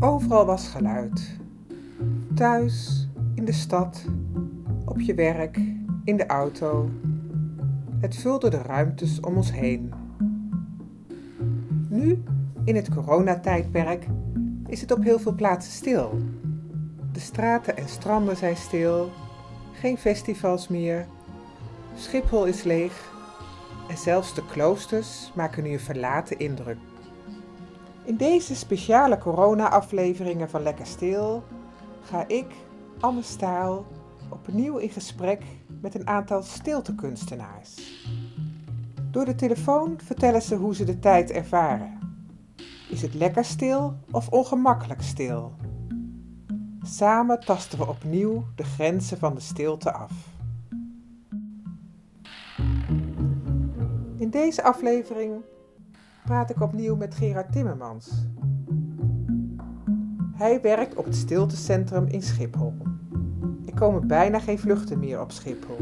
Overal was geluid. Thuis, in de stad, op je werk, in de auto. Het vulde de ruimtes om ons heen. Nu, in het coronatijdperk, is het op heel veel plaatsen stil. De straten en stranden zijn stil, geen festivals meer. Schiphol is leeg en zelfs de kloosters maken nu een verlaten indruk. In deze speciale corona-afleveringen van Lekker Stil ga ik, Anne Staal, opnieuw in gesprek met een aantal stiltekunstenaars. Door de telefoon vertellen ze hoe ze de tijd ervaren. Is het lekker stil of ongemakkelijk stil? Samen tasten we opnieuw de grenzen van de stilte af. In deze aflevering praat ik opnieuw met Gerard Timmermans. Hij werkt op het stiltecentrum in Schiphol. Er komen bijna geen vluchten meer op Schiphol.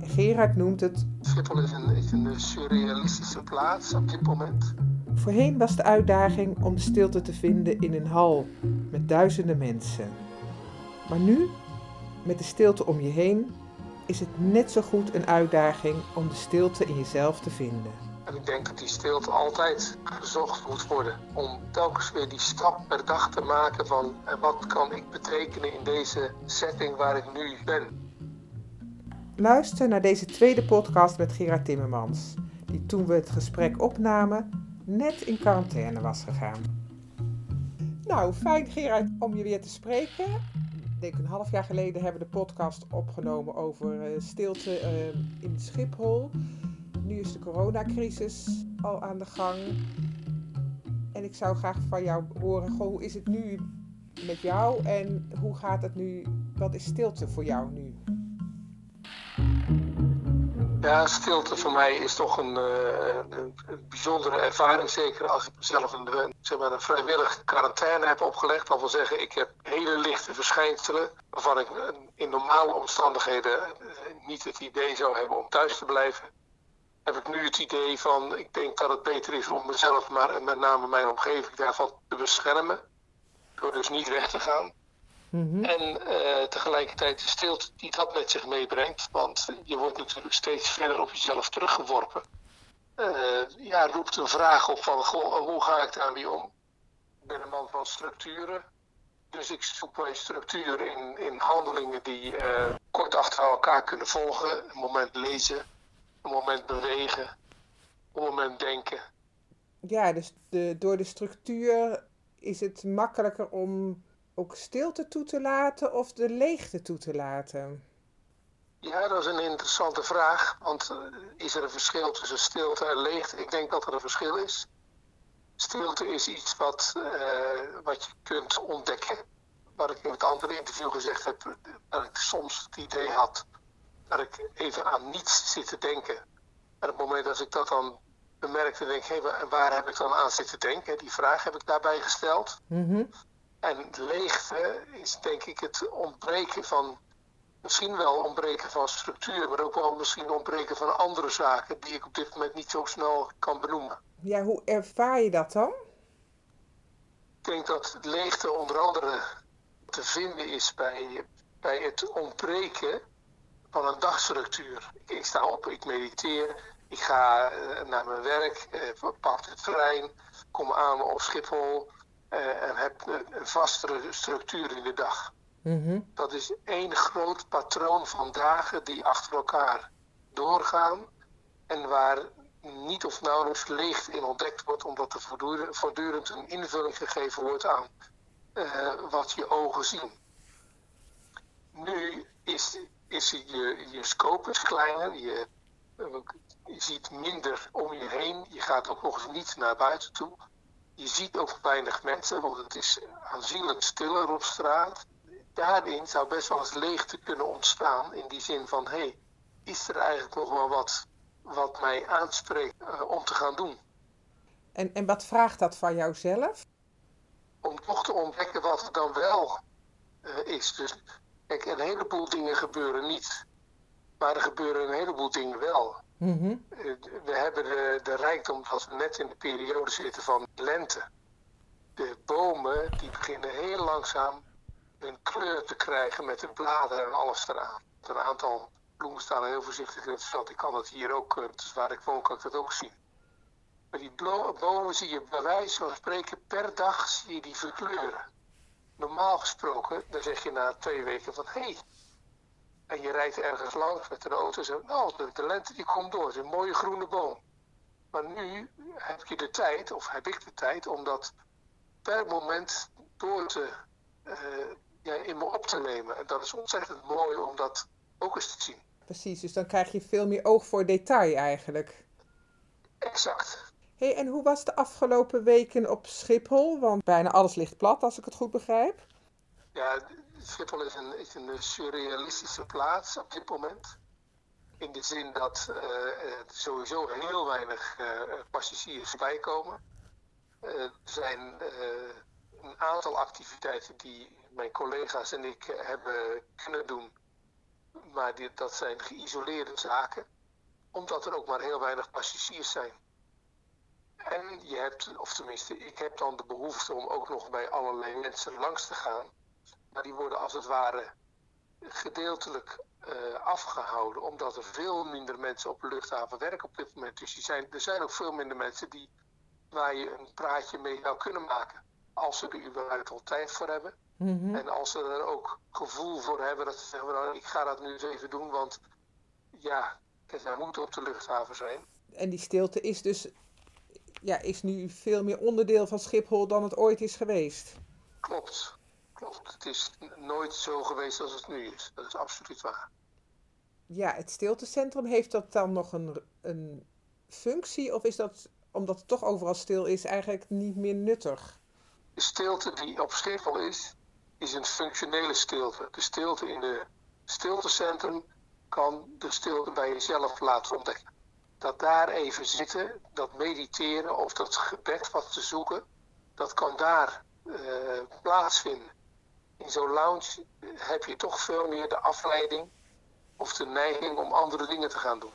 En Gerard noemt het. Schiphol is een, is een surrealistische plaats op dit moment. Voorheen was de uitdaging om de stilte te vinden in een hal met duizenden mensen. Maar nu, met de stilte om je heen, is het net zo goed een uitdaging om de stilte in jezelf te vinden. Ik denk dat die stilte altijd gezocht moet worden. Om telkens weer die stap per dag te maken van en wat kan ik betekenen in deze setting waar ik nu ben. Luister naar deze tweede podcast met Gerard Timmermans, die toen we het gesprek opnamen net in quarantaine was gegaan. Nou, fijn Gerard om je weer te spreken. Ik denk een half jaar geleden hebben we de podcast opgenomen over uh, stilte uh, in Schiphol. Nu is de coronacrisis al aan de gang. En ik zou graag van jou horen, hoe is het nu met jou en hoe gaat het nu, wat is stilte voor jou nu? Ja, stilte voor mij is toch een, uh, een, bijzondere ervaring. Zeker als ik mezelf een, zeg maar een vrijwillige quarantaine heb opgelegd. Dat wil zeggen, ik heb hele lichte verschijnselen. Waarvan ik in normale omstandigheden niet het idee zou hebben om thuis te blijven. Heb ik nu het idee van, ik denk dat het beter is om mezelf, maar met name mijn omgeving daarvan te beschermen. Door dus niet weg te gaan. Mm-hmm. En uh, tegelijkertijd de stilte die dat met zich meebrengt. Want je wordt natuurlijk steeds verder op jezelf teruggeworpen. Uh, ja, roept een vraag op van goh, hoe ga ik daarmee om? Ik ben een man van structuren. Dus ik zoek mijn structuur in, in handelingen die uh, kort achter elkaar kunnen volgen. Een moment lezen, een moment bewegen, een moment denken. Ja, dus de, door de structuur is het makkelijker om ook stilte toe te laten of de leegte toe te laten? Ja, dat is een interessante vraag. Want is er een verschil tussen stilte en leegte? Ik denk dat er een verschil is. Stilte is iets wat, uh, wat je kunt ontdekken. Wat ik in het andere interview gezegd heb, dat ik soms het idee had dat ik even aan niets zit te denken. En op het moment dat ik dat dan bemerkte, denk ik, hey, waar heb ik dan aan zitten denken? Die vraag heb ik daarbij gesteld. Mm-hmm. En leegte is denk ik het ontbreken van, misschien wel ontbreken van structuur, maar ook wel misschien ontbreken van andere zaken die ik op dit moment niet zo snel kan benoemen. Ja, hoe ervaar je dat dan? Ik denk dat leegte onder andere te vinden is bij, bij het ontbreken van een dagstructuur. Ik, ik sta op, ik mediteer, ik ga naar mijn werk, pak de trein, kom aan op Schiphol uh, en heb een vastere structuur in de dag. Mm-hmm. Dat is één groot patroon van dagen die achter elkaar doorgaan en waar niet of nauwelijks leegte in ontdekt wordt, omdat er voortdurend, een invulling gegeven wordt aan uh, wat je ogen zien. Nu is, is je, je scope is kleiner, je, je ziet minder om je heen, je gaat ook nog eens niet naar buiten toe. Je ziet ook weinig mensen, want het is aanzienlijk stiller op straat. Daarin zou best wel eens leegte kunnen ontstaan. In die zin van, hé, hey, is er eigenlijk nog wel wat wat mij aanspreekt uh, om te gaan doen? En, en wat vraagt dat van jouzelf? Om toch te ontdekken wat er dan wel uh, is. Dus kijk, een heleboel dingen gebeuren niet. Maar er gebeuren een heleboel dingen wel. Mm-hmm. We hebben de, de rijkdom dat we net in de periode zitten van lente. de bomen die beginnen heel langzaam een kleur te krijgen met de bladeren en alles eraan. Een aantal bloemen staan heel voorzichtig in het veld. Ik kan dat hier ook, eh, dus waar ik woon kan ik dat ook zien. Maar die bomen zie je bij wijze van spreken per dag zie je die verkleuren. Normaal gesproken, dan zeg je na twee weken van hé. Hey, en je rijdt ergens langs met de auto en zegt, nou, de, de lente die komt door, het is een mooie groene boom. Maar nu heb je de tijd, of heb ik de tijd, om dat per moment door te, uh, ja, in me op te nemen. En dat is ontzettend mooi om dat ook eens te zien. Precies, dus dan krijg je veel meer oog voor detail eigenlijk. Exact. En hoe was de afgelopen weken op Schiphol? Want bijna alles ligt plat, als ik het goed begrijp. Ja, Schiphol is een, is een surrealistische plaats op dit moment. In de zin dat uh, er sowieso heel weinig uh, passagiers bijkomen. Uh, er zijn een aantal activiteiten die mijn collega's en ik hebben kunnen doen. Maar dat zijn geïsoleerde zaken. Omdat er ook maar heel weinig passagiers zijn. En je hebt, of tenminste, ik heb dan de behoefte om ook nog bij allerlei mensen langs te gaan. Maar die worden als het ware gedeeltelijk uh, afgehouden, omdat er veel minder mensen op de luchthaven werken op dit moment. Dus die zijn, er zijn ook veel minder mensen die, waar je een praatje mee zou kunnen maken. Als ze er überhaupt al tijd voor hebben. Mm-hmm. En als ze er ook gevoel voor hebben dat ze zeggen, nou, ik ga dat nu eens even doen, want ja, zij moeten op de luchthaven zijn. En die stilte is dus ja, is nu veel meer onderdeel van Schiphol dan het ooit is geweest. Klopt, klopt. Het is nooit zo geweest als het nu is. Dat is absoluut waar. Ja, het stiltecentrum, heeft dat dan nog een, een functie? Of is dat, omdat het toch overal stil is, eigenlijk niet meer nuttig? De stilte die op Schiphol is, is een functionele stilte. De stilte in het stiltecentrum kan de stilte bij jezelf laten ontdekken. Dat daar even zitten, dat mediteren of dat gebed wat te zoeken, dat kan daar uh, plaatsvinden. In zo'n lounge heb je toch veel meer de afleiding of de neiging om andere dingen te gaan doen.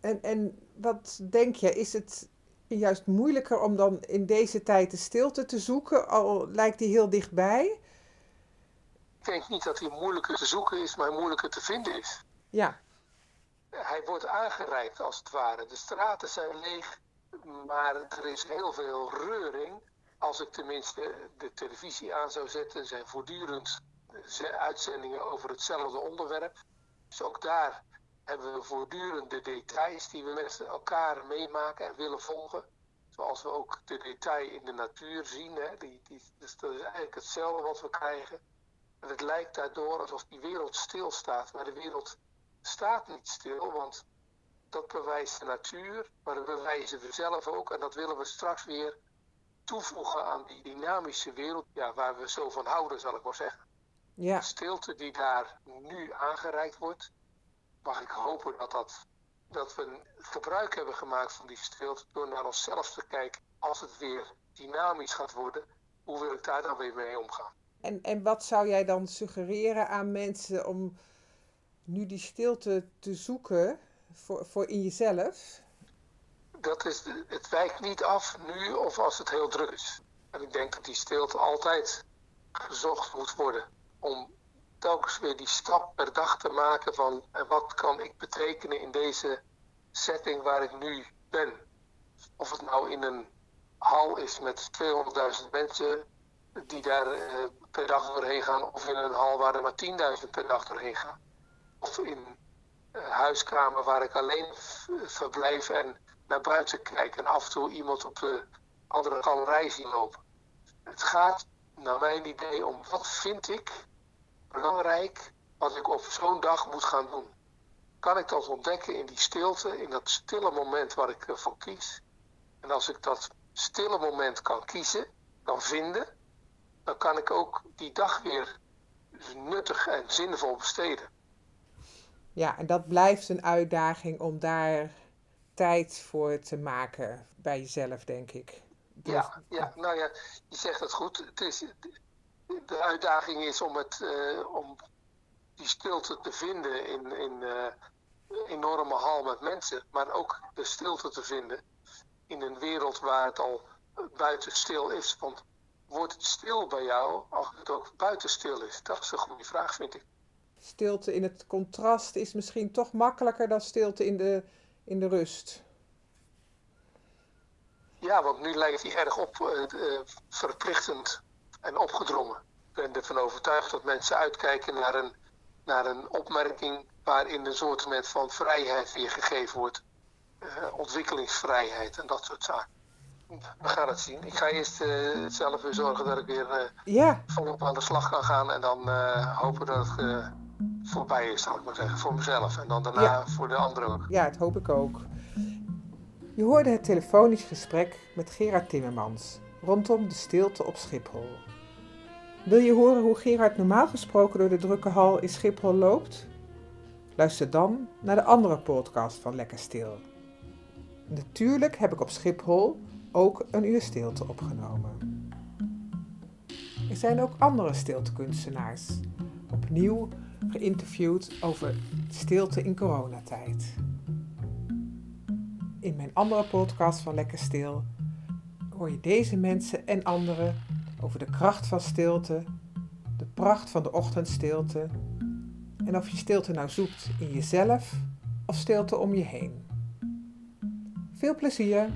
En, en wat denk je, is het juist moeilijker om dan in deze tijd de stilte te zoeken, al lijkt die heel dichtbij? Ik denk niet dat hij moeilijker te zoeken is, maar moeilijker te vinden is. Ja. Hij wordt aangereikt als het ware. De straten zijn leeg, maar er is heel veel reuring. Als ik tenminste de televisie aan zou zetten, zijn voortdurend uitzendingen over hetzelfde onderwerp. Dus ook daar hebben we voortdurend de details die we met elkaar meemaken en willen volgen. Zoals we ook de detail in de natuur zien. Hè. Die, die, dus dat is eigenlijk hetzelfde wat we krijgen. En het lijkt daardoor alsof die wereld stilstaat. Maar de wereld staat niet stil, want dat bewijst de natuur, maar dat bewijzen we zelf ook. En dat willen we straks weer toevoegen aan die dynamische wereld ja, waar we zo van houden, zal ik maar zeggen. Ja. De stilte die daar nu aangereikt wordt, mag ik hopen dat, dat, dat we gebruik hebben gemaakt van die stilte door naar onszelf te kijken als het weer dynamisch gaat worden. Hoe wil ik daar dan weer mee omgaan? En, en wat zou jij dan suggereren aan mensen om nu die stilte te zoeken voor, voor in jezelf? Dat is, het wijkt niet af nu of als het heel druk is. En ik denk dat die stilte altijd gezocht moet worden. Om telkens weer die stap per dag te maken van wat kan ik betekenen in deze setting waar ik nu ben. Of het nou in een hal is met 200.000 mensen die daar eh, per dag doorheen gaan, of in een hal waar er maar 10.000 per dag doorheen gaan. Of in een huiskamer waar ik alleen verblijf en naar buiten kijk en af en toe iemand op de andere galerij zie lopen. Het gaat naar mijn idee om wat vind ik belangrijk wat ik op zo'n dag moet gaan doen. Kan ik dat ontdekken in die stilte, in dat stille moment waar ik ervoor kies? En als ik dat stille moment kan kiezen, kan vinden, dan kan ik ook die dag weer nuttig en zinvol besteden. Ja, en dat blijft een uitdaging om daar tijd voor te maken bij jezelf, denk ik. Ja, ja, nou ja, je zegt het goed. Het is, de uitdaging is om, het, uh, om die stilte te vinden in, in uh, een enorme hal met mensen, maar ook de stilte te vinden in een wereld waar het al buiten stil is. Want wordt het stil bij jou als het ook buiten stil is? Dat is een goede vraag, vind ik. Stilte in het contrast is misschien toch makkelijker dan stilte in de, in de rust. Ja, want nu lijkt hij erg op uh, verplichtend en opgedrongen. Ik ben ervan overtuigd dat mensen uitkijken naar een, naar een opmerking waarin een soort van vrijheid weer gegeven wordt. Uh, ontwikkelingsvrijheid en dat soort zaken. We gaan het zien. Ik ga eerst uh, zelf weer zorgen dat ik weer uh, ja. volop aan de slag kan gaan. En dan hopen dat voorbij is, zal ik maar zeggen. Voor mezelf. En dan daarna voor de anderen ook. Ja, dat hoop ik ook. Je hoorde het telefonisch gesprek met Gerard Timmermans rondom de stilte op Schiphol. Wil je horen hoe Gerard normaal gesproken door de drukke hal in Schiphol loopt? Luister dan naar de andere podcast van Lekker Stil. Natuurlijk heb ik op Schiphol ook een uur stilte opgenomen. Er zijn ook andere stiltekunstenaars, opnieuw geïnterviewd over stilte in coronatijd. In mijn andere podcast van Lekker Stil hoor je deze mensen en anderen over de kracht van stilte, de pracht van de ochtendstilte en of je stilte nou zoekt in jezelf of stilte om je heen. Veel plezier!